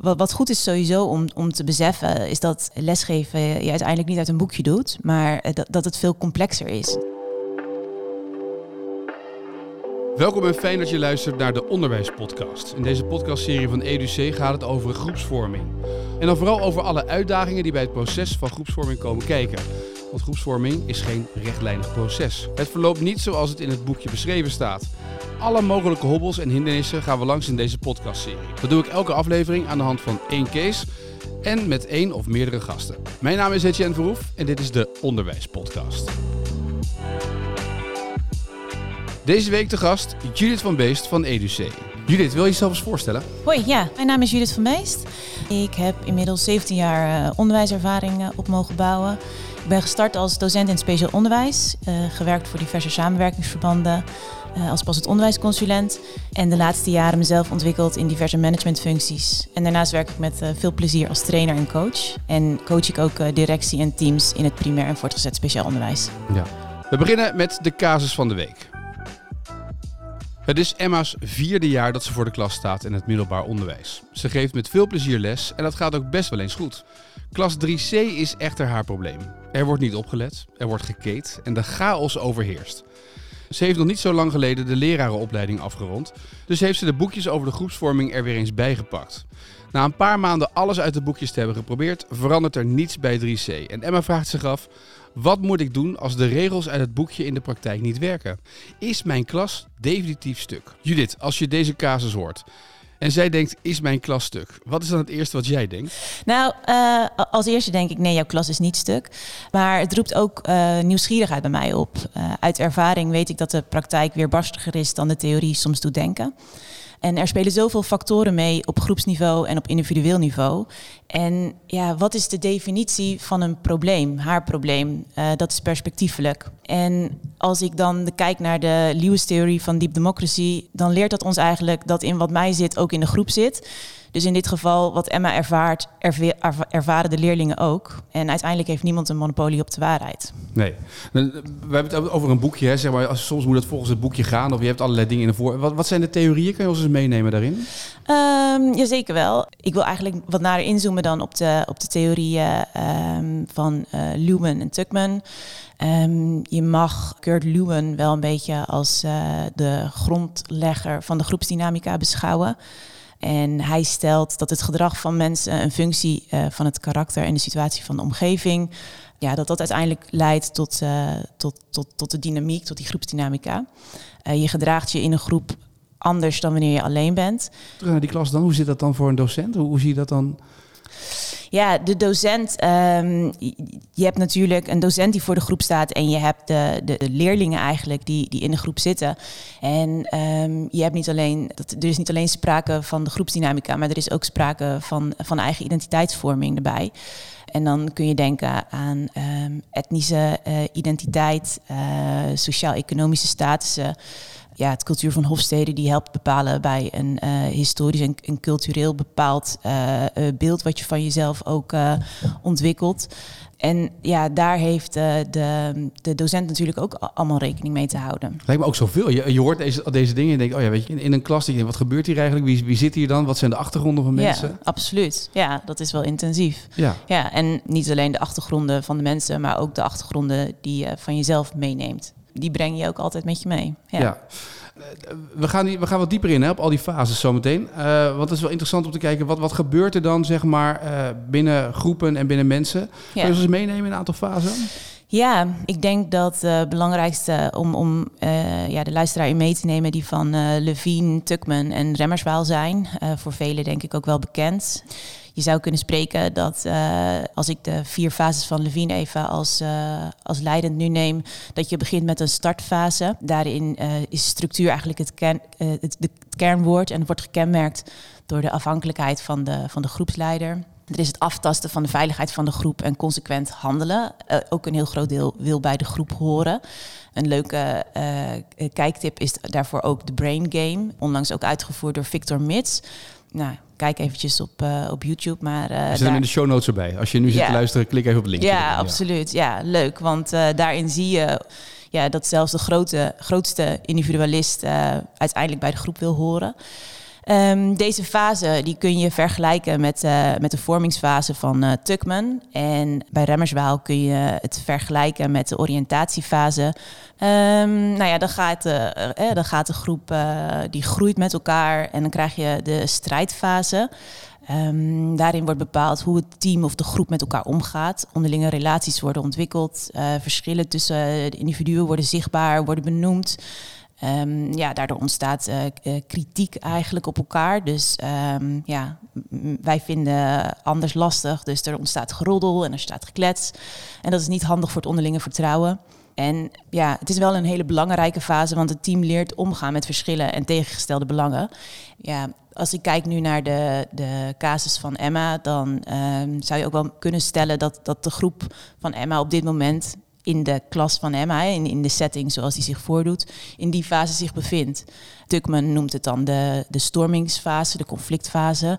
wat, goed is sowieso om, om te beseffen, is dat lesgeven je uiteindelijk niet uit een boekje doet, maar eh, dat, dat het veel complexer is. Welkom en fijn dat je luistert naar de Onderwijspodcast. In deze podcastserie van EduC gaat het over groepsvorming. En dan vooral over alle uitdagingen die bij het proces van groepsvorming komen kijken. Want groepsvorming is geen rechtlijnig proces. Het verloopt niet zoals het in het boekje beschreven staat. Alle mogelijke hobbels en hindernissen gaan we langs in deze podcastserie. Dat doe ik elke aflevering aan de hand van één case en met één of meerdere gasten. Mijn naam is Etienne Verhoef en dit is de Onderwijspodcast. Deze week te gast Judith van Beest van EduC. Judith, wil je jezelf eens voorstellen? Hoi, ja, mijn naam is Judith van Beest. Ik heb inmiddels 17 jaar uh, onderwijservaring uh, op mogen bouwen. Ik ben gestart als docent in speciaal onderwijs, uh, gewerkt voor diverse samenwerkingsverbanden, als pas het onderwijsconsulent en de laatste jaren mezelf ontwikkeld in diverse managementfuncties. En daarnaast werk ik met veel plezier als trainer en coach. En coach ik ook directie en teams in het primair en voortgezet speciaal onderwijs. Ja. We beginnen met de casus van de week. Het is Emma's vierde jaar dat ze voor de klas staat in het middelbaar onderwijs. Ze geeft met veel plezier les en dat gaat ook best wel eens goed. Klas 3C is echter haar probleem. Er wordt niet opgelet, er wordt gekeet en de chaos overheerst. Ze heeft nog niet zo lang geleden de lerarenopleiding afgerond, dus heeft ze de boekjes over de groepsvorming er weer eens bijgepakt. Na een paar maanden alles uit de boekjes te hebben geprobeerd, verandert er niets bij 3C. En Emma vraagt zich af: wat moet ik doen als de regels uit het boekje in de praktijk niet werken? Is mijn klas definitief stuk? Judith, als je deze casus hoort. En zij denkt, is mijn klas stuk? Wat is dan het eerste wat jij denkt? Nou, uh, als eerste denk ik, nee, jouw klas is niet stuk. Maar het roept ook uh, nieuwsgierigheid bij mij op. Uh, uit ervaring weet ik dat de praktijk weer barstiger is dan de theorie soms doet denken. En er spelen zoveel factoren mee op groepsniveau en op individueel niveau. En ja, wat is de definitie van een probleem, haar probleem? Uh, dat is perspectiefelijk. En als ik dan kijk naar de Lewis-theorie van deep democracy, dan leert dat ons eigenlijk dat in wat mij zit ook in de groep zit. Dus in dit geval, wat Emma ervaart, ervaren de leerlingen ook. En uiteindelijk heeft niemand een monopolie op de waarheid. Nee. We hebben het over een boekje. Hè, zeg maar, soms moet het volgens het boekje gaan. Of je hebt allerlei dingen in de voor. Wat, wat zijn de theorieën? Kan je ons eens meenemen daarin? Um, jazeker wel. Ik wil eigenlijk wat nader inzoomen dan op de, op de theorieën um, van uh, Luhmann en Tuckman. Um, je mag Kurt Lewin wel een beetje als uh, de grondlegger van de groepsdynamica beschouwen. En hij stelt dat het gedrag van mensen een functie uh, van het karakter en de situatie van de omgeving, ja, dat dat uiteindelijk leidt tot, uh, tot, tot, tot de dynamiek, tot die groepsdynamica. Uh, je gedraagt je in een groep anders dan wanneer je alleen bent. Terug naar die klas dan, hoe zit dat dan voor een docent? Hoe, hoe zie je dat dan? Ja, de docent. Um, je hebt natuurlijk een docent die voor de groep staat. En je hebt de, de, leerlingen eigenlijk die, die in de groep zitten. En um, je hebt niet alleen, dat, er is niet alleen sprake van de groepsdynamica, maar er is ook sprake van, van eigen identiteitsvorming erbij. En dan kun je denken aan um, etnische uh, identiteit, uh, sociaal-economische statussen ja, het cultuur van Hofstede die helpt bepalen bij een uh, historisch en, en, cultureel bepaald uh, beeld wat je van jezelf ook uh, ontwikkelt. En ja, daar heeft de, de docent natuurlijk ook allemaal rekening mee te houden. Lijkt me ook zoveel. Je, je hoort deze, deze dingen en denkt, oh ja, weet je, in, in een klas, denk wat gebeurt hier eigenlijk? Wie, wie zit hier dan? Wat zijn de achtergronden van mensen? Ja, absoluut. Ja, dat is wel intensief. Ja. ja. En niet alleen de achtergronden van de mensen, maar ook de achtergronden die je van jezelf meeneemt die breng je ook altijd met je mee. Ja. ja. We, gaan die, we gaan wat dieper in hè, op al die fases zometeen. Uh, want het is wel interessant om te kijken, wat, wat gebeurt er dan zeg maar, uh, binnen groepen en binnen mensen? Ja. Kun je eens meenemen in een aantal fasen? Ja, ik denk dat het belangrijkste om, om uh, ja, de luisteraar in mee te nemen... die van Levine, Tuckman en Remmerswaal zijn. voor velen denk ik ook wel bekend je zou kunnen spreken dat uh, als ik de vier fases van Levine even als, uh, als leidend nu neem, dat je begint met een startfase. Daarin uh, is structuur eigenlijk het, kern, het, het, kernwoord en wordt gekenmerkt door de afhankelijkheid van de, van de groepsleider. Er is het aftasten van de veiligheid van de groep en consequent handelen. ook een heel groot deel wil bij de groep horen. Een leuke kijktip is daarvoor ook de Brain Game. Onlangs ook uitgevoerd door Victor Mits. Nou, kijk eventjes op, uh, op YouTube. Maar, uh, We zitten in de show notes erbij. Als je nu zit ja. te luisteren, klik even op de link. Ja, ja, absoluut. Ja, leuk. Want uh, daarin zie je ja, dat zelfs de grote, grootste individualist uiteindelijk bij de groep wil horen. Ehm, deze fase die kun je vergelijken met, uh, met de vormingsfase van uh, Tuckman. En bij Remmerswaal kun je het vergelijken met de oriëntatiefase. Um, nou ja, dan gaat, uh, dan gaat de groep die groeit met elkaar en dan krijg je de strijdfase. Um, daarin wordt bepaald hoe het team of de groep met elkaar omgaat. Onderlinge relaties worden ontwikkeld. verschillen tussen de individuen worden zichtbaar, worden benoemd. Um, ja, daardoor ontstaat uh, kritiek eigenlijk op elkaar. Dus um, ja, wij vinden anders lastig. Dus er ontstaat geroddel en er staat geklets. En dat is niet handig voor het onderlinge vertrouwen. En ja, het is wel een hele belangrijke fase, want het team leert omgaan met verschillen en tegengestelde belangen. Ja, als ik kijk nu naar de, de casus van Emma, dan um, zou je ook wel kunnen stellen dat, dat de groep van Emma op dit moment in de klas van Emma, in, in de setting zoals die zich voordoet, in die fase zich bevindt. Tuckman noemt het dan de, de stormingsfase, de conflictfase.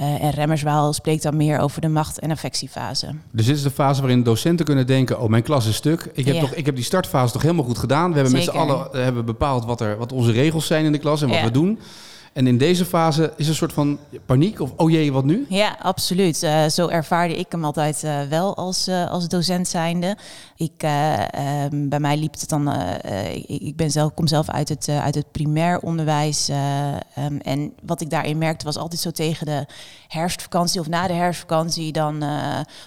Uh, en Remmerswaal spreekt dan meer over de macht- en affectiefase. Dus dit is de fase waarin docenten kunnen denken: Oh, mijn klas is stuk. Ik heb, toch, ik heb die startfase toch helemaal goed gedaan. We hebben met z'n allen eh, hebben bepaald wat, er, wat onze regels zijn in de klas en wat we doen. En in deze fase is een soort van paniek of oh jee, wat nu? Ja, absoluut. Uh, zo ervaarde ik hem altijd uh, wel als, uh, als docent zijnde. Ik, um, bij mij liep het dan, ik, ben zelf, kom zelf uit het, uit het primair onderwijs. Um, en wat ik daarin merkte was altijd zo tegen de herfstvakantie of na de herfstvakantie. Dan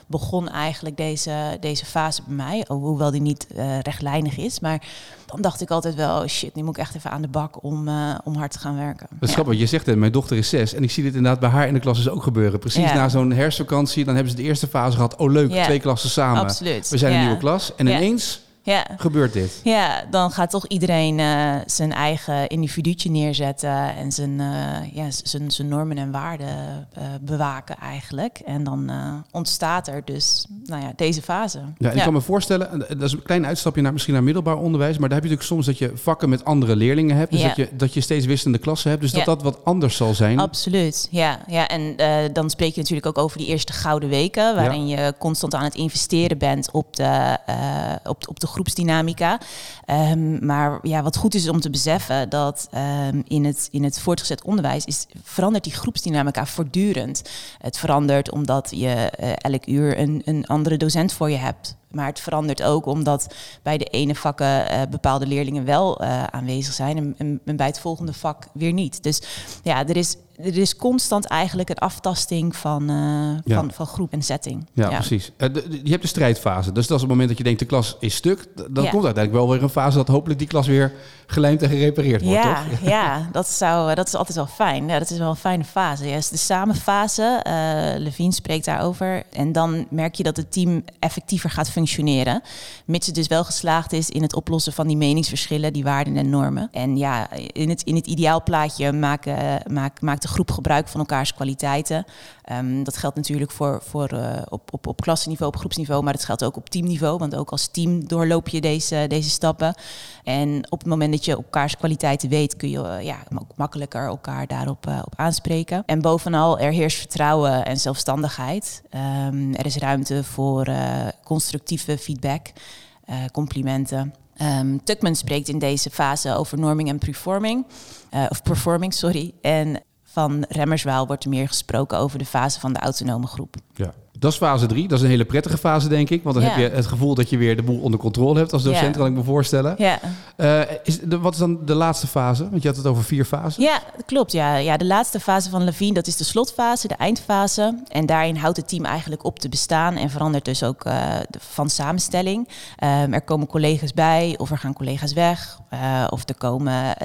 begon eigenlijk deze, deze fase bij mij. Hoewel die niet rechtlijnig is. Maar dan dacht ik altijd wel, oh shit, nu moet ik echt even aan de bak om, om hard te gaan werken. Dat is grappig, je zegt het, mijn dochter is zes. En ik zie dit inderdaad bij haar in de klas dus ook gebeuren. Precies na zo'n herfstvakantie, dan hebben ze de eerste fase gehad. Oh leuk, twee klassen samen. Absoluut. We zijn een nieuwe klas. En ineens ja. gebeurt dit. Ja, dan gaat toch iedereen uh, zijn eigen individuutje neerzetten en zijn, uh, ja, zijn, zijn normen en waarden uh, bewaken eigenlijk. En dan ontstaat er dus nou ja, deze fase. Ja, ik kan me voorstellen, dat is een klein uitstapje naar misschien naar middelbaar onderwijs, maar daar heb je natuurlijk soms dat je vakken met andere leerlingen hebt, dus dat, je, dat je steeds wisselende klassen hebt, dus dat dat wat anders zal zijn. Absoluut, ja. ja en dan spreek je natuurlijk ook over die eerste gouden weken, waarin je constant aan het investeren bent op de, op, op de groepsdynamica. Um, maar ja, wat goed is om te beseffen dat um, in, het, in het voortgezet onderwijs is, verandert die groepsdynamica voortdurend. Het verandert omdat je uh, elk uur een, een andere docent voor je hebt. Maar het verandert ook omdat bij de ene vakken uh, bepaalde leerlingen wel uh, aanwezig zijn en, en, en, bij het volgende vak weer niet. Dus ja, er is er is constant eigenlijk een aftasting van, uh, van, van groep en setting. Ja, precies. Je hebt de strijdfase. Dus dat is het moment dat je denkt de klas is stuk. Dan komt uiteindelijk wel weer een fase dat hopelijk die klas weer gelijmd en gerepareerd wordt, ja, toch? Ja, dat, zou, dat is altijd wel fijn. Ja, dat is wel een fijne fase. Ja, is de samenfase. Levine spreekt daarover. En dan merk je dat het team effectiever gaat functioneren. Mits het dus wel geslaagd is in het oplossen van die meningsverschillen, die waarden en normen. En ja, in het, in het ideaalplaatje maakt, maakt de groep gebruik van elkaars kwaliteiten. Um, dat geldt natuurlijk voor, voor, uh, op, op, op klassenniveau, op groepsniveau, maar dat geldt ook op teamniveau. Want ook als team doorloop je deze, deze stappen. En op het moment dat je elkaars kwaliteiten weet, kun je uh, ja, ook makkelijker elkaar daarop op aanspreken. En bovenal, er heerst vertrouwen en zelfstandigheid. Um, er is ruimte voor constructieve feedback, complimenten. Um, Tuckman spreekt in deze fase over norming en performing. Uh, of performing, sorry. En van Remmerswaal wordt er meer gesproken over de fase van de autonome groep. Ja. Dat is fase 3. Dat is een hele prettige fase, denk ik. Want dan heb je het gevoel dat je weer de boel onder controle hebt als docent, kan ik me voorstellen. Ja. Uh, is de, wat is dan de laatste fase? Want je had het over vier fasen. Ja, klopt. Ja. ja, de laatste fase van Levine, dat is de slotfase, de eindfase. En daarin houdt het team eigenlijk op te bestaan en verandert dus ook uh, van samenstelling. Um, er komen collega's bij of er gaan collega's weg. Uh, of er komen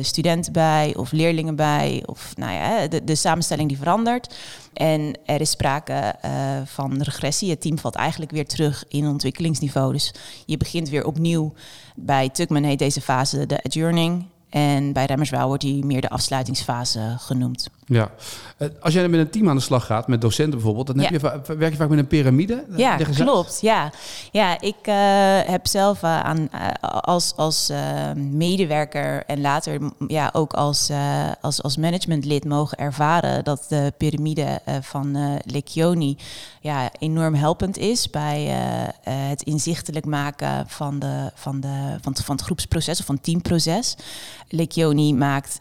studenten bij of leerlingen bij. Of nou ja, de, de samenstelling die verandert. En er is sprake uh, van regressie. Het team valt eigenlijk weer terug in ontwikkelingsniveau. Dus je begint weer opnieuw. Bij Tuckman heet deze fase de adjourning. En bij Remmerswaal wordt die meer de afsluitingsfase genoemd. Ja, eh, als jij met een team aan de slag gaat, met docenten bijvoorbeeld, dan heb je, werk je vaak met een piramide. Ja, klopt. Ja, ja ik uh, heb zelf uh, aan, als, als medewerker en later ja, ook als, als, als managementlid mogen ervaren dat de piramide van Leccioni ja, enorm helpend is bij het inzichtelijk maken van, de, van, de, van, het, van het groepsproces of van het teamproces. Leccioni maakt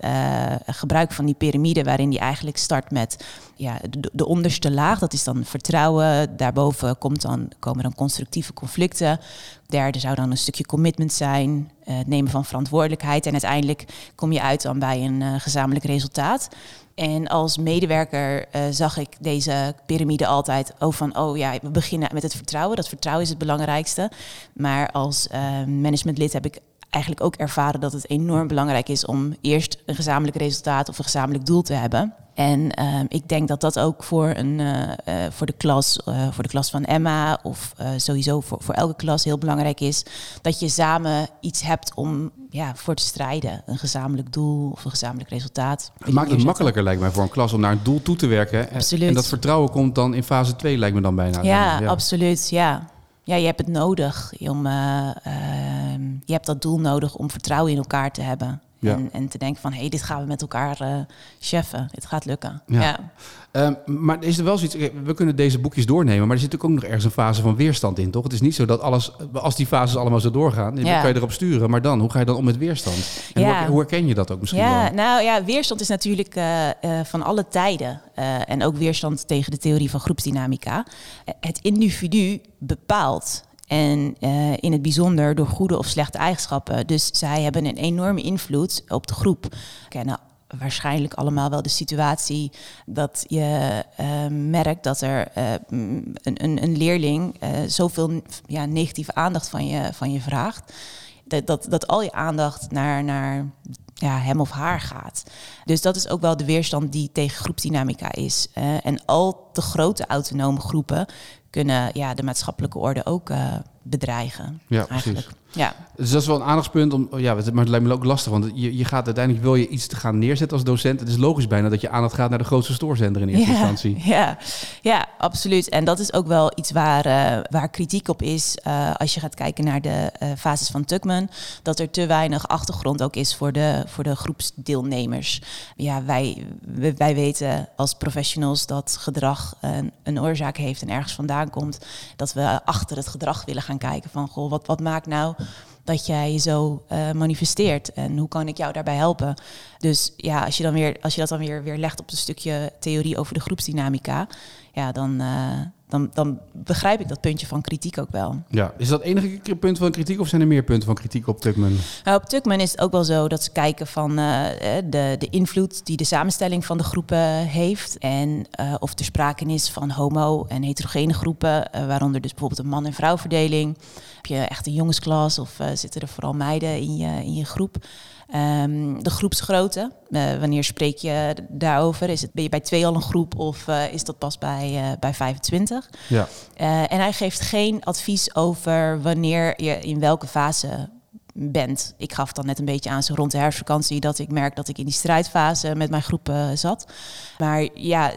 gebruik van die piramide waarin die eigenlijk start met ja, de, de, onderste laag, dat is dan vertrouwen. Daarboven komt dan, komen dan constructieve conflicten. Derde zou dan een stukje commitment zijn, uh, het nemen van verantwoordelijkheid. En uiteindelijk kom je uit dan bij een uh, gezamenlijk resultaat. En als medewerker zag ik deze piramide altijd oh van oh ja, we beginnen met het vertrouwen. Dat vertrouwen is het belangrijkste. Maar als managementlid heb ik eigenlijk ook ervaren dat het enorm belangrijk is om eerst een gezamenlijk resultaat of een gezamenlijk doel te hebben. En ehm, ik denk dat dat ook voor, een, uh, voor, de klas, uh, voor de klas van Emma of sowieso voor, voor elke klas heel belangrijk is. Dat je samen iets hebt om ja, voor te strijden. Een gezamenlijk doel of een gezamenlijk resultaat. Het maakt het makkelijker lijkt mij voor een klas om naar een doel toe te werken. Absoluut. En dat vertrouwen komt dan in fase 2 lijkt me dan bijna. Ja, ja. absoluut. Ja ja, je hebt het nodig om. Uh, je hebt dat doel nodig om vertrouwen in elkaar te hebben. En, en, te denken van, hé, hey, dit gaan we met elkaar uh, cheffen. Dit gaat lukken. Ja. Um, maar is er wel zoiets... We kunnen deze boekjes doornemen, maar er zit ook nog ergens een fase van weerstand in, toch? Het is niet zo dat alles... Als die fases allemaal zo doorgaan, dan kan je erop sturen. Maar dan, hoe ga je dan om met weerstand? En hoe, hoe, herken je dat ook misschien ja, Nou ja, weerstand is natuurlijk uh, uh, van alle tijden. en ook weerstand tegen de theorie van groepsdynamica. het individu bepaalt en uh, in het bijzonder door goede of slechte eigenschappen. Dus zij hebben een enorme invloed op de groep. Kennen waarschijnlijk allemaal wel de situatie dat je uh, merkt dat er uh, een, een, een, leerling zoveel ja, negatieve aandacht van je, van je vraagt. Dat, dat, dat al je aandacht naar, naar ja, hem of haar gaat. Dus dat is ook wel de weerstand die tegen groepsdynamica is. en al te grote autonome groepen kunnen ja, de maatschappelijke orde ook uh, bedreigen. Ja, eigenlijk. precies. Ja. Dus dat is wel een aandachtspunt. Om, ja, maar het lijkt me ook lastig, want je, je gaat uiteindelijk wil je iets te gaan neerzetten als docent. Het is logisch bijna dat je aandacht gaat naar de grootste stoorzender in eerste instantie. Ja, ja, absoluut. En dat is ook wel iets waar, uh, waar kritiek op is uh, als je gaat kijken naar de uh, fases van Tuckman. Dat er te weinig achtergrond ook is voor de, voor de groepsdeelnemers. Ja, wij, wij weten als professionals dat gedrag een, een oorzaak heeft en ergens vandaan komt. Dat we achter het gedrag willen gaan kijken van, goh, wat, wat maakt nou dat jij je zo uh, manifesteert en hoe kan ik jou daarbij helpen? Dus ja, als je, dan weer, als je dat dan weer, weer legt op een stukje theorie over de groepsdynamica, ja, dan, uh, dan, dan begrijp ik dat puntje van kritiek ook wel. Ja, is dat enige punt van kritiek of zijn er meer punten van kritiek op Tuckman? Nou, op Tuckman is het ook wel zo dat ze kijken van uh, de, de invloed die de samenstelling van de groepen heeft. En of er sprake is van homo- en heterogene groepen, waaronder dus bijvoorbeeld een man- en vrouwverdeling. Heb je echt een jongensklas of zitten er vooral meiden in je, in je groep? Um, de groepsgrootte, uh, wanneer spreek je daarover? Is het, ben je bij twee al een groep of uh, is dat pas bij, bij 25? Ja. en hij geeft geen advies over wanneer je in welke fase bent. Ik gaf dan net een beetje aan zo rond de herfstvakantie dat ik merk dat ik in die strijdfase met mijn groep zat. Maar ja,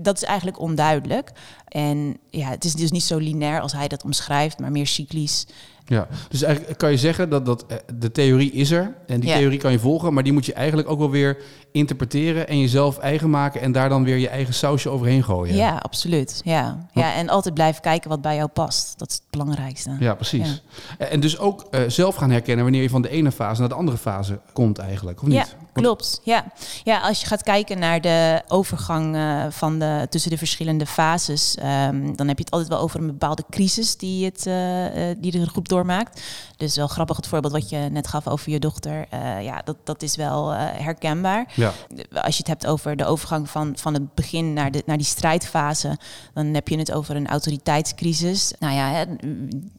dat is eigenlijk onduidelijk. En ja, het is dus niet zo lineair als hij dat omschrijft, maar meer cyclisch. Ja, dus eigenlijk kan je zeggen dat, dat eh, de theorie is er en die theorie kan je volgen, maar die moet je eigenlijk ook wel weer interpreteren en jezelf eigen maken en daar dan weer je eigen sausje overheen gooien. Ja, absoluut. Ja, ja en altijd blijven kijken wat bij jou past. Dat is het belangrijkste. Ja, precies. En dus ook uh, zelf gaan herkennen wanneer je van de ene fase naar de andere fase komt eigenlijk, of niet? Ja, klopt. Ja. ja, als je gaat kijken naar de overgang uh, van de, tussen de verschillende fases, um, dan heb je het altijd wel over een bepaalde crisis die, het, uh, die de groep doormaakt. Dus wel grappig het voorbeeld wat je net gaf over je dochter. ja, dat, dat is wel herkenbaar. Ja. Als je het hebt over de overgang van, van het begin naar, de, naar die strijdfase, dan heb je het over een autoriteitscrisis. Nou ja, hè,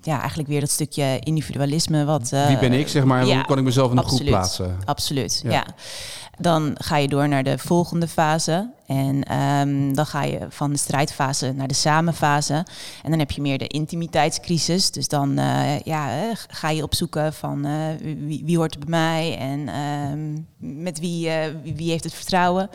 ja eigenlijk weer dat stukje individualisme. Wat, Wie ben ik, zeg maar, en hoe kan ik mezelf in de groep plaatsen? Absoluut, ja. Dan ga je door naar de volgende fase. En ehm, dan ga je van de strijdfase naar de samenfase. En dan heb je meer de intimiteitscrisis. Dus dan uh, ja, ga je opzoeken van uh, wie, wie, hoort bij mij en ehm, met wie, wie, heeft het vertrouwen.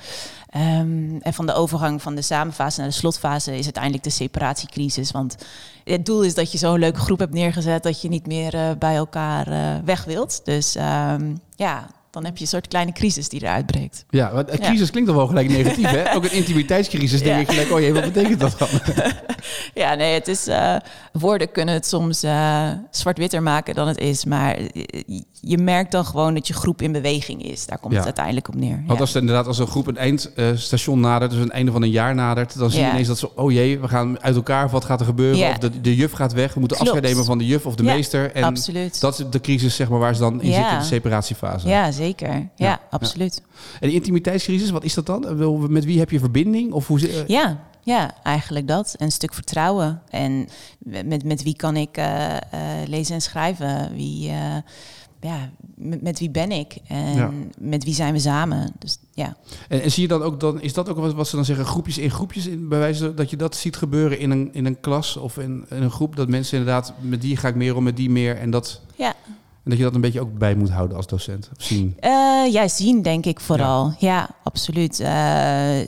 Um, en van de overgang van de samenfase naar de slotfase is uiteindelijk de separatiecrisis. Want het doel is dat je zo'n leuke groep hebt neergezet dat je niet meer bij elkaar weg wilt. Dus ja, dan heb je een soort kleine crisis die eruit breekt. Ja, want een crisis klinkt dan wel gelijk negatief, hè? Ook een intimiteitscrisis, denk ik gelijk, oh jee, wat betekent dat dan? ja, nee, het is, uh, woorden kunnen het soms uh, zwart-witter maken dan het is, maar je merkt dan gewoon dat je groep in beweging is. Daar komt het uiteindelijk op neer. Want als inderdaad als een groep een eindstation nadert, dus een einde van een jaar nadert, dan zie je ineens dat ze, oh jee, we gaan uit elkaar, wat gaat er gebeuren? Of de, de juf gaat weg, we moeten afscheid nemen van de juf of de meester. En absoluut. dat is de crisis, zeg maar, waar ze dan in zitten, de separatiefase. Ja, zeker. Ja, absoluut. En de intimiteitscrisis, wat is dat dan? Met wie heb je verbinding? Of hoe, ja, ja, eigenlijk dat. Een stuk vertrouwen. En met, met wie kan ik uh, uh, lezen en schrijven? Wie, uh, ja, met, met, wie ben ik? En met wie zijn we samen? Dus ja. En, en, zie je dan ook dan, is dat ook wat, wat ze dan zeggen, groepjes in groepjes in bij wijze dat je dat ziet gebeuren in een, in een klas of in, in een groep? Dat mensen inderdaad, met die ga ik meer om, met die meer. En dat. Ja. En dat je dat een beetje ook bij moet houden als docent? Of zien? Uh, ja, zien denk ik vooral. Ja, absoluut. Uh,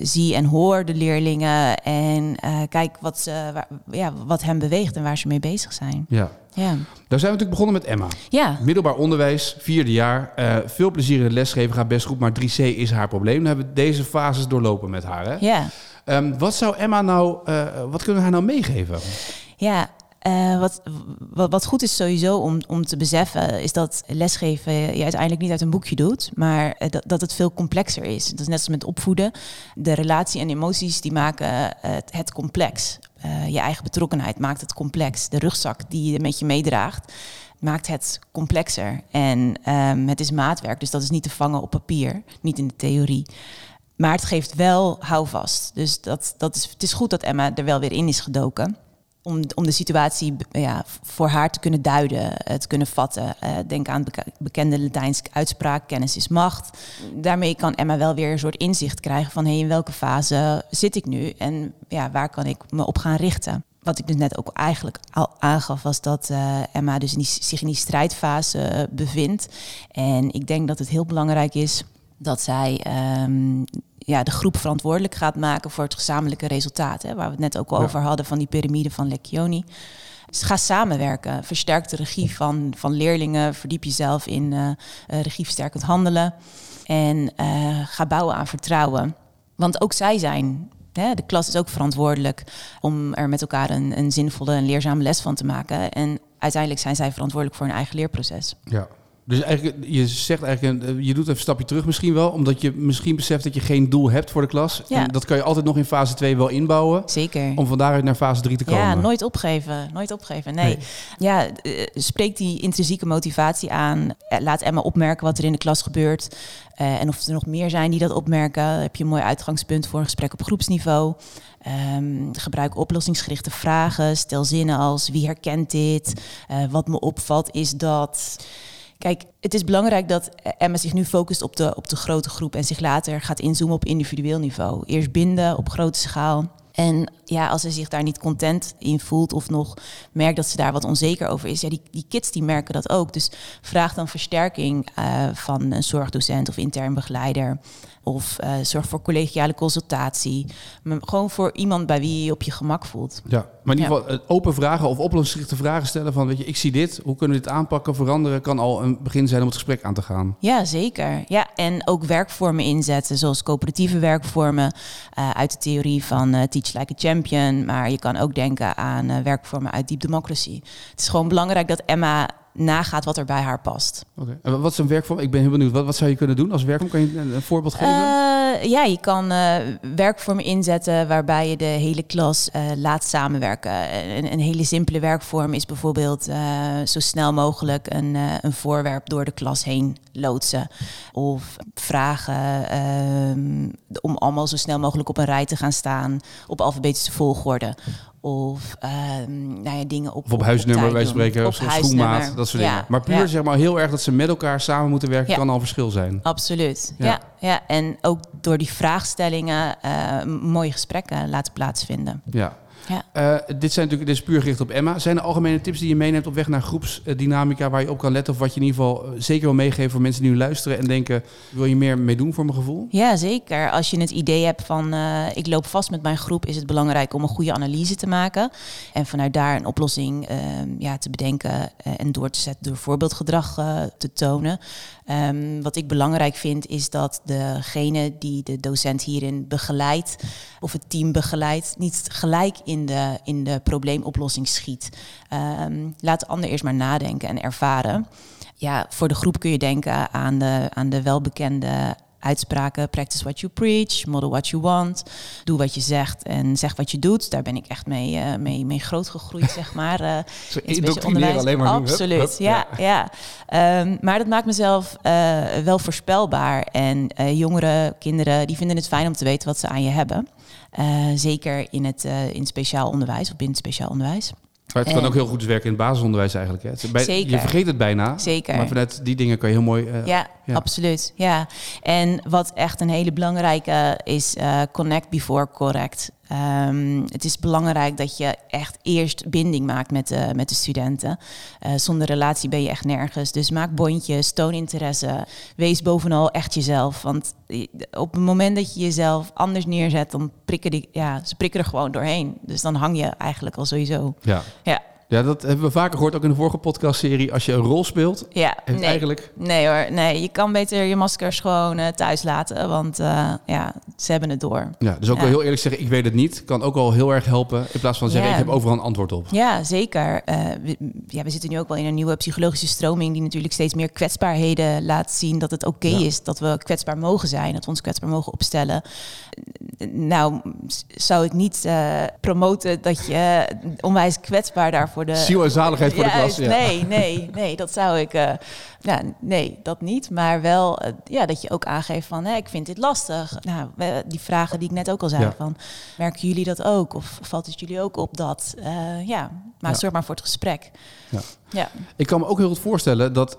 zie en hoor de leerlingen en uh, kijk wat, ze, waar, ja, wat hen beweegt en waar ze mee bezig zijn. Ja. Ja. Daar zijn we natuurlijk begonnen met Emma. Ja. Middelbaar onderwijs, vierde jaar. veel plezier in het lesgeven, gaat best goed, maar 3C is haar probleem. Dan hebben we deze fases doorlopen met haar. Hè? Ja. Um, wat zou Emma nou, wat kunnen we haar nou meegeven? Ja, uh, wat, wat, goed is sowieso om, om te beseffen, is dat lesgeven je uiteindelijk niet uit een boekje doet, maar uh, dat, dat het veel complexer is. Dat is net als met opvoeden. De relatie en emoties die maken uh, het, het, complex. je eigen betrokkenheid maakt het complex. De rugzak die je met je meedraagt, maakt het complexer. En um, het is maatwerk, dus dat is niet te vangen op papier, niet in de theorie. Maar het geeft wel houvast. Dus dat, dat is, het is goed dat Emma er wel weer in is gedoken om, om de situatie ja, voor haar te kunnen duiden, uh, te kunnen vatten. Uh, denk aan de bekende Latijnse uitspraak, kennis is macht. Daarmee kan Emma wel weer een soort inzicht krijgen van hey, in welke fase zit ik nu en ja, waar kan ik me op gaan richten. Wat ik dus net ook eigenlijk al aangaf, was dat uh, Emma dus in die, zich in die strijdfase bevindt. En ik denk dat het heel belangrijk is dat zij um, ja, de groep verantwoordelijk gaat maken voor het gezamenlijke resultaat. Hè, waar we het net ook over hadden van die piramide van Leccioni. Dus ga samenwerken. Versterk de regie van, van leerlingen. Verdiep jezelf in uh, regieversterkend handelen. En uh, ga bouwen aan vertrouwen. Want ook zij zijn hè, de klas is ook verantwoordelijk om er met elkaar een, een zinvolle en leerzame les van te maken. En uiteindelijk zijn zij verantwoordelijk voor hun eigen leerproces. Ja, dus eigenlijk, je zegt eigenlijk, eh, je doet even een stapje terug misschien wel, omdat je misschien beseft dat je geen doel hebt voor de klas. Ja. En dat kan je altijd nog in fase 2 wel inbouwen. Zeker. Om van daaruit naar fase 3 te komen. Ja, nooit opgeven. Nooit opgeven. Nee. Ja, uh, spreek die intrinsieke motivatie aan. Eh, laat Emma opmerken wat er in de klas gebeurt. Uh, en of er nog meer zijn die dat opmerken. heb je een mooi uitgangspunt voor een gesprek op groepsniveau. Um, gebruik oplossingsgerichte vragen. Stel zinnen als wie herkent dit? Uh, wat me opvalt is dat. Kijk, het is belangrijk dat Emma zich nu focust op de, op de grote groep en zich later gaat inzoomen op individueel niveau. Eerst binden op grote schaal. En ja, als ze zich daar niet content in voelt of nog merkt dat ze daar wat onzeker over is, ja, die, die kids die merken dat ook. Dus vraag dan versterking uh, van een zorgdocent of intern begeleider. Of uh, zorg voor collegiale consultatie. Maar gewoon voor iemand bij wie je je op je gemak voelt. Ja, maar in ieder geval ja. open vragen of oplossingsgerichte vragen stellen van... weet je, ik zie dit, hoe kunnen we dit aanpakken, veranderen... kan al een begin zijn om het gesprek aan te gaan. Ja, zeker. Ja, en ook werkvormen inzetten, zoals coöperatieve werkvormen... Uh, uit de theorie van Teach Like a Champion. Maar je kan ook denken aan uh, werkvormen uit Deep Democracy. Het is gewoon belangrijk dat Emma nagaat wat er bij haar past. En wat is een werkvorm? Ik ben heel benieuwd. Wat, wat zou je kunnen doen als werkvorm? Kan je een, voorbeeld geven? Uh, ja, je kan uh, werkvormen inzetten waarbij je de hele klas uh, laat samenwerken. Een, een, hele simpele werkvorm is bijvoorbeeld zo snel mogelijk een, een voorwerp door de klas heen loodsen. Of vragen ehm, om allemaal zo snel mogelijk op een rij te gaan staan op alfabetische volgorde. Of ehm, nou ja, dingen op, Of op huisnummer, wij spreken, of schoenmaat, dat soort Ja, dingen. Maar puur ja. zeg maar heel erg dat ze met elkaar samen moeten werken, kan al verschil zijn. Absoluut. Ja. Ja. En ook door die vraagstellingen eh, mooie gesprekken laten plaatsvinden. Ja. Ja. Eh, dit zijn natuurlijk dit is puur gericht op Emma. Zijn er algemene tips die je meeneemt op weg naar groepsdynamica waar je op kan letten? Of wat je in ieder geval eh, zeker wil meegeven voor mensen die nu luisteren en denken: wil je meer mee doen voor mijn gevoel? Ja, zeker. Als je het idee hebt van eh, ik loop vast met mijn groep, is het belangrijk om een goede analyse te maken. En vanuit daar een oplossing eh, ja, te bedenken en door te zetten door voorbeeldgedrag te tonen. Ehm, wat ik belangrijk vind, is dat degene die de docent hierin begeleidt, of het team begeleidt, niet gelijk in de, in de probleemoplossing schiet. Ehm, laat de ander eerst maar nadenken en ervaren. Ja, voor de groep kun je denken aan de, aan de welbekende uitspraken. Practice what you preach, model what you want. Doe wat je zegt en zeg wat je doet. Daar ben ik echt mee, eh, mee, mee grootgegroeid, zeg maar. eh, Zo indoctrineren onderwijs. alleen maar. Hup, Absoluut, hup, ja. ja. Ehm, maar dat maakt mezelf eh, wel voorspelbaar. En eh, jongeren, kinderen, die vinden het fijn om te weten wat ze aan je hebben. Zeker in het, in speciaal onderwijs of binnen het speciaal onderwijs. Maar het kan ook heel goed werken in het basisonderwijs eigenlijk. Hè. Bij- Zeker. Je vergeet het bijna. Zeker. Maar vanuit die dingen kan je heel mooi. eh, Ja, ja. absoluut. Ja. En wat echt een hele belangrijke is, eh, connect before correct. Ehm, het is belangrijk dat je echt eerst binding maakt met de, met de studenten. Eh, zonder relatie ben je echt nergens. Dus maak bondjes, toon interesse. Wees bovenal echt jezelf. Want op het moment dat je jezelf anders neerzet, dan prikken die, ja, ze prikken er gewoon doorheen. Dus dan hang je eigenlijk al sowieso. Ja. Ja, ja, dat hebben we vaker gehoord ook in de vorige podcastserie. Als je een rol speelt, ja. nee. eigenlijk. Nee hoor, nee. Je kan beter je maskers gewoon eh, thuis laten, want eh, ja, ze hebben het door. Ja, dus ook Ja. wel heel eerlijk zeggen, ik weet het niet. Kan ook al heel erg helpen. In plaats van zeggen, Ja. ik heb overal een antwoord op. Ja, zeker. Eh, we, ja, we zitten nu ook wel in een nieuwe psychologische stroming die natuurlijk steeds meer kwetsbaarheden laat zien dat het oké Ja. is dat we kwetsbaar mogen zijn, dat we ons kwetsbaar mogen opstellen. Nou, zou ik niet promoten dat je onwijs kwetsbaar daarvoor de Ziel en zaligheid voor de klas. Ja. Nee, nee, nee, dat zou ik. eh, nee, dat niet. Maar wel eh, ja, dat je ook aangeeft van hè, ik vind dit lastig. Nou, die vragen die ik net ook al zei: Ja. van merken jullie dat ook? Of valt het jullie ook op dat? Eh, ja, maar zorg maar voor het gesprek. Ja. Ja. Ik kan me ook heel goed voorstellen dat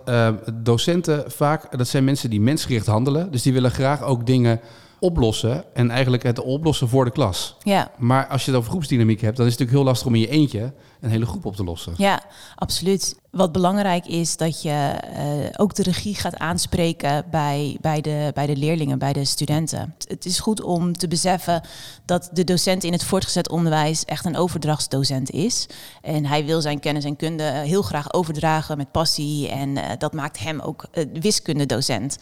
docenten vaak, dat zijn mensen die mensgericht handelen. Dus die willen graag ook dingen oplossen. En eigenlijk het oplossen voor de klas. Ja, Maar als je het over groepsdynamiek hebt, dan is het natuurlijk heel lastig om in je eentje een hele groep op te lossen. ja, absoluut. Wat belangrijk is dat je eh, ook de regie gaat aanspreken bij, bij, de, bij de leerlingen, bij de studenten. Het is goed om te beseffen dat de docent in het voortgezet onderwijs echt een overdrachtsdocent is. En hij wil zijn kennis en kunde heel graag overdragen met passie. En eh, dat maakt hem ook eh, wiskundedocent.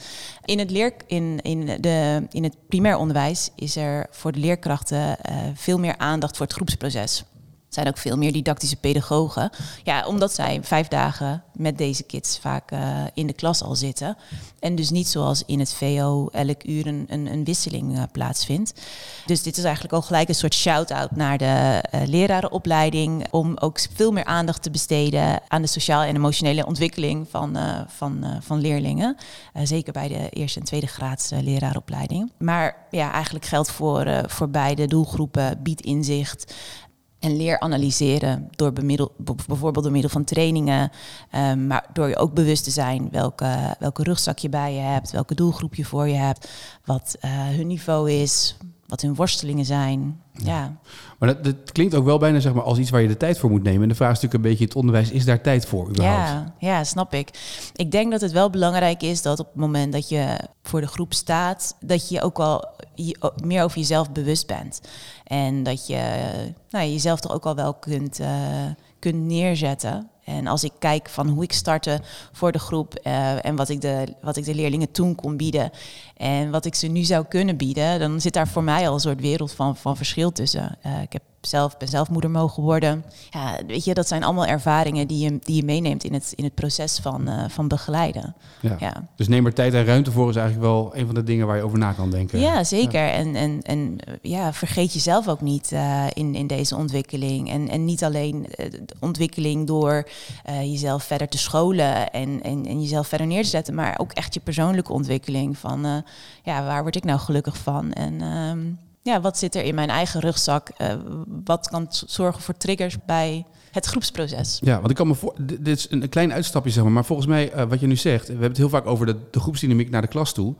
In het, leer, in, in, de, in het primair onderwijs is er voor de leerkrachten eh, veel meer aandacht voor het groepsproces. Zijn ook veel meer didactische pedagogen. Ja, omdat zij vijf dagen met deze kids vaak eh, in de klas al zitten. En dus niet zoals in het VO elk uur een, een, wisseling eh, plaatsvindt. Dus dit is eigenlijk al gelijk een soort shout-out naar de eh, lerarenopleiding. Om ook veel meer aandacht te besteden aan de sociaal en emotionele ontwikkeling van, van, van leerlingen. Zeker bij de eerste en tweede graads eh, leraaropleiding. Maar ja, eigenlijk geldt voor, voor beide doelgroepen. Bied inzicht. En leer analyseren door bijvoorbeeld door middel van trainingen. ehm, maar door je ook bewust te zijn welke, welke rugzak je bij je hebt, welke doelgroep je voor je hebt, wat eh, hun niveau is, wat hun worstelingen zijn. Ja, Maar dat, dat klinkt ook wel bijna zeg maar, als iets waar je de tijd voor moet nemen. En de vraag is natuurlijk een beetje het onderwijs, is daar tijd voor überhaupt? ja, ja, snap ik. Ik denk dat het wel belangrijk is dat op het moment dat je voor de groep staat, dat je ook wel je, meer over jezelf bewust bent. En dat je nou, jezelf toch ook al wel kunt, eh, kunt neerzetten. En als ik kijk van hoe ik startte voor de groep eh, en wat ik, de, wat ik de leerlingen toen kon bieden en wat ik ze nu zou kunnen bieden, dan zit daar voor mij al een soort wereld van, van verschil tussen. Eh, ik heb zelf, ben zelf moeder mogen worden. Ja, weet je, dat zijn allemaal ervaringen die je, die je meeneemt in het, in het proces van, eh, van begeleiden. Ja. Ja. Dus neem er tijd en ruimte voor is eigenlijk wel een van de dingen waar je over na kan denken. Ja, zeker. En, en, en eh, ja, vergeet jezelf ook niet eh, in, in deze ontwikkeling. En, en niet alleen de ontwikkeling door jezelf verder te scholen en, en, en jezelf verder neer te zetten, maar ook echt je persoonlijke ontwikkeling van ja, waar word ik nou gelukkig van? En ehm, ja, wat zit er in mijn eigen rugzak? Uh, wat kan zorgen voor triggers bij het groepsproces. Ja, want ik kan me voor. Dit is een klein uitstapje, zeg maar. Maar volgens mij, uh, wat je nu zegt, we hebben het heel vaak over de, de groepsdynamiek naar de klas toe.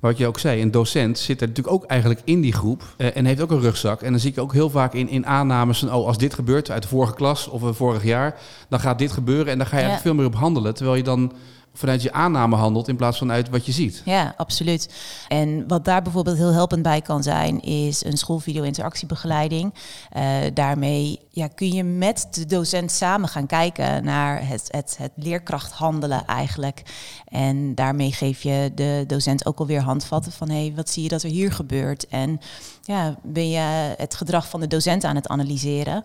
Maar wat je ook zei, een docent zit er natuurlijk ook eigenlijk in die groep uh, en heeft ook een rugzak. En dan zie ik ook heel vaak in, in aannames van, oh, als dit gebeurt uit de vorige klas of vorig jaar, dan gaat dit gebeuren en dan ga je ja. veel meer op handelen. Terwijl je dan vanuit je aanname handelt in plaats van uit wat je ziet. Ja, absoluut. En wat daar bijvoorbeeld heel helpend bij kan zijn, is een schoolvideo-interactiebegeleiding. Uh, daarmee ja, kun je met de docent samen gaan kijken naar het, het, het leerkracht handelen eigenlijk. En daarmee geef je de docent ook alweer handvatten van hé, hey, wat zie je dat er hier gebeurt? En ja, ben je het gedrag van de docent aan het analyseren?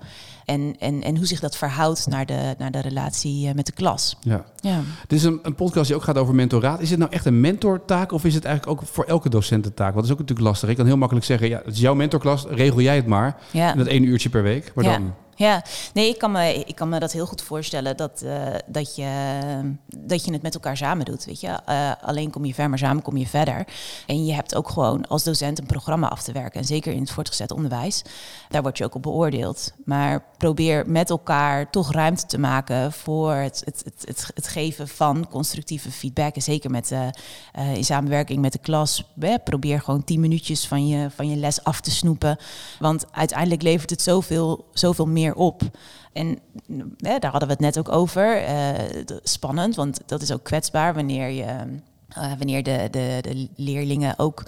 En, en, en hoe zich dat verhoudt naar de, naar de relatie eh, met de klas. Ja. ja. Dit is een, een podcast die ook gaat over mentoraat. Is het nou echt een mentortaak of is het eigenlijk ook voor elke docent een taak? Want dat is ook natuurlijk lastig. Ik kan heel makkelijk zeggen, ja, het is jouw mentorklas, regel jij het maar. Ja. dat één uurtje per week. Maar dan... Ja, nee, ik kan me, ik kan me dat heel goed voorstellen dat, uh, dat, je, dat je het met elkaar samen doet. Weet je? Uh, alleen kom je ver, maar samen kom je verder. En je hebt ook gewoon als docent een programma af te werken. En zeker in het voortgezet onderwijs, daar word je ook op beoordeeld. Maar probeer met elkaar toch ruimte te maken voor het, het, het, het, geven van constructieve feedback. En zeker met, uh, in samenwerking met de klas. probeer gewoon tien minuutjes van je, van je les af te snoepen. Want uiteindelijk levert het zoveel, zoveel meer op. En daar hadden we het net ook over. Uh, spannend, want dat is ook kwetsbaar wanneer, je, uh, wanneer de, de, de leerlingen ook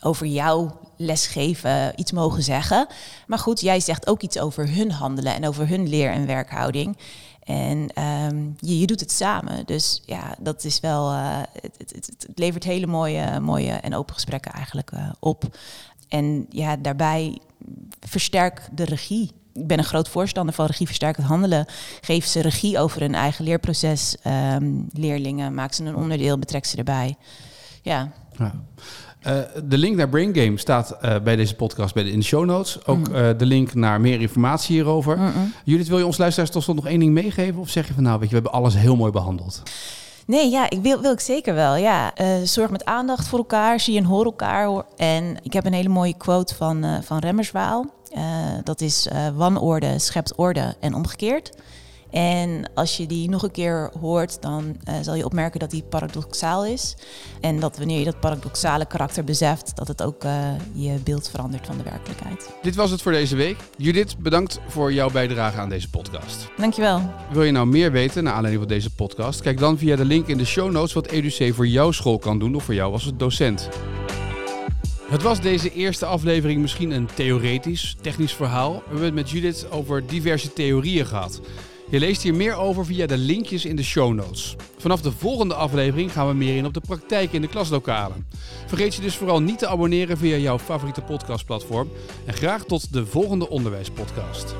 over jouw lesgeven iets mogen zeggen. Maar goed, jij zegt ook iets over hun handelen en over hun leer- en werkhouding. En um, je, je, doet het samen. Dus ja, dat is wel. Het, het, het, levert hele mooie, mooie en open gesprekken eigenlijk op. En ja, daarbij versterk de regie ik ben een groot voorstander van regieversterkend handelen. Geef ze regie over hun eigen leerproces. Um, leerlingen, maak ze een onderdeel, betrek ze erbij. Ja. ja. Uh, de link naar Brain Game staat uh, bij deze podcast bij de, in de show notes. Ook uh, de link naar meer informatie hierover. Mm Judith, wil je ons luisteraars tot slot nog één ding meegeven? Of zeg je van nou, weet je, we hebben alles heel mooi behandeld? Nee, ja, ik wil, wil ik zeker wel. Ja, zorg met aandacht voor elkaar, zie en hoor elkaar. En ik heb een hele mooie quote van, van Remmerswaal. Uh, dat is uh, wanorde schept orde en omgekeerd. En als je die nog een keer hoort, dan uh, zal je opmerken dat die paradoxaal is. En dat wanneer je dat paradoxale karakter beseft, dat het ook je beeld verandert van de werkelijkheid. Dit was het voor deze week. Judith, bedankt voor jouw bijdrage aan deze podcast. Dankjewel. Wil je nou meer weten naar aanleiding van deze podcast? Kijk dan via de link in de show notes wat EduC voor jouw school kan doen of voor jou als docent. Het was deze eerste aflevering misschien een theoretisch, technisch verhaal. We hebben het met Judith over diverse theorieën gehad. Je leest hier meer over via de linkjes in de show notes. Vanaf de volgende aflevering gaan we meer in op de praktijk in de klaslokalen. Vergeet je dus vooral niet te abonneren via jouw favoriete podcastplatform. En graag tot de volgende onderwijspodcast.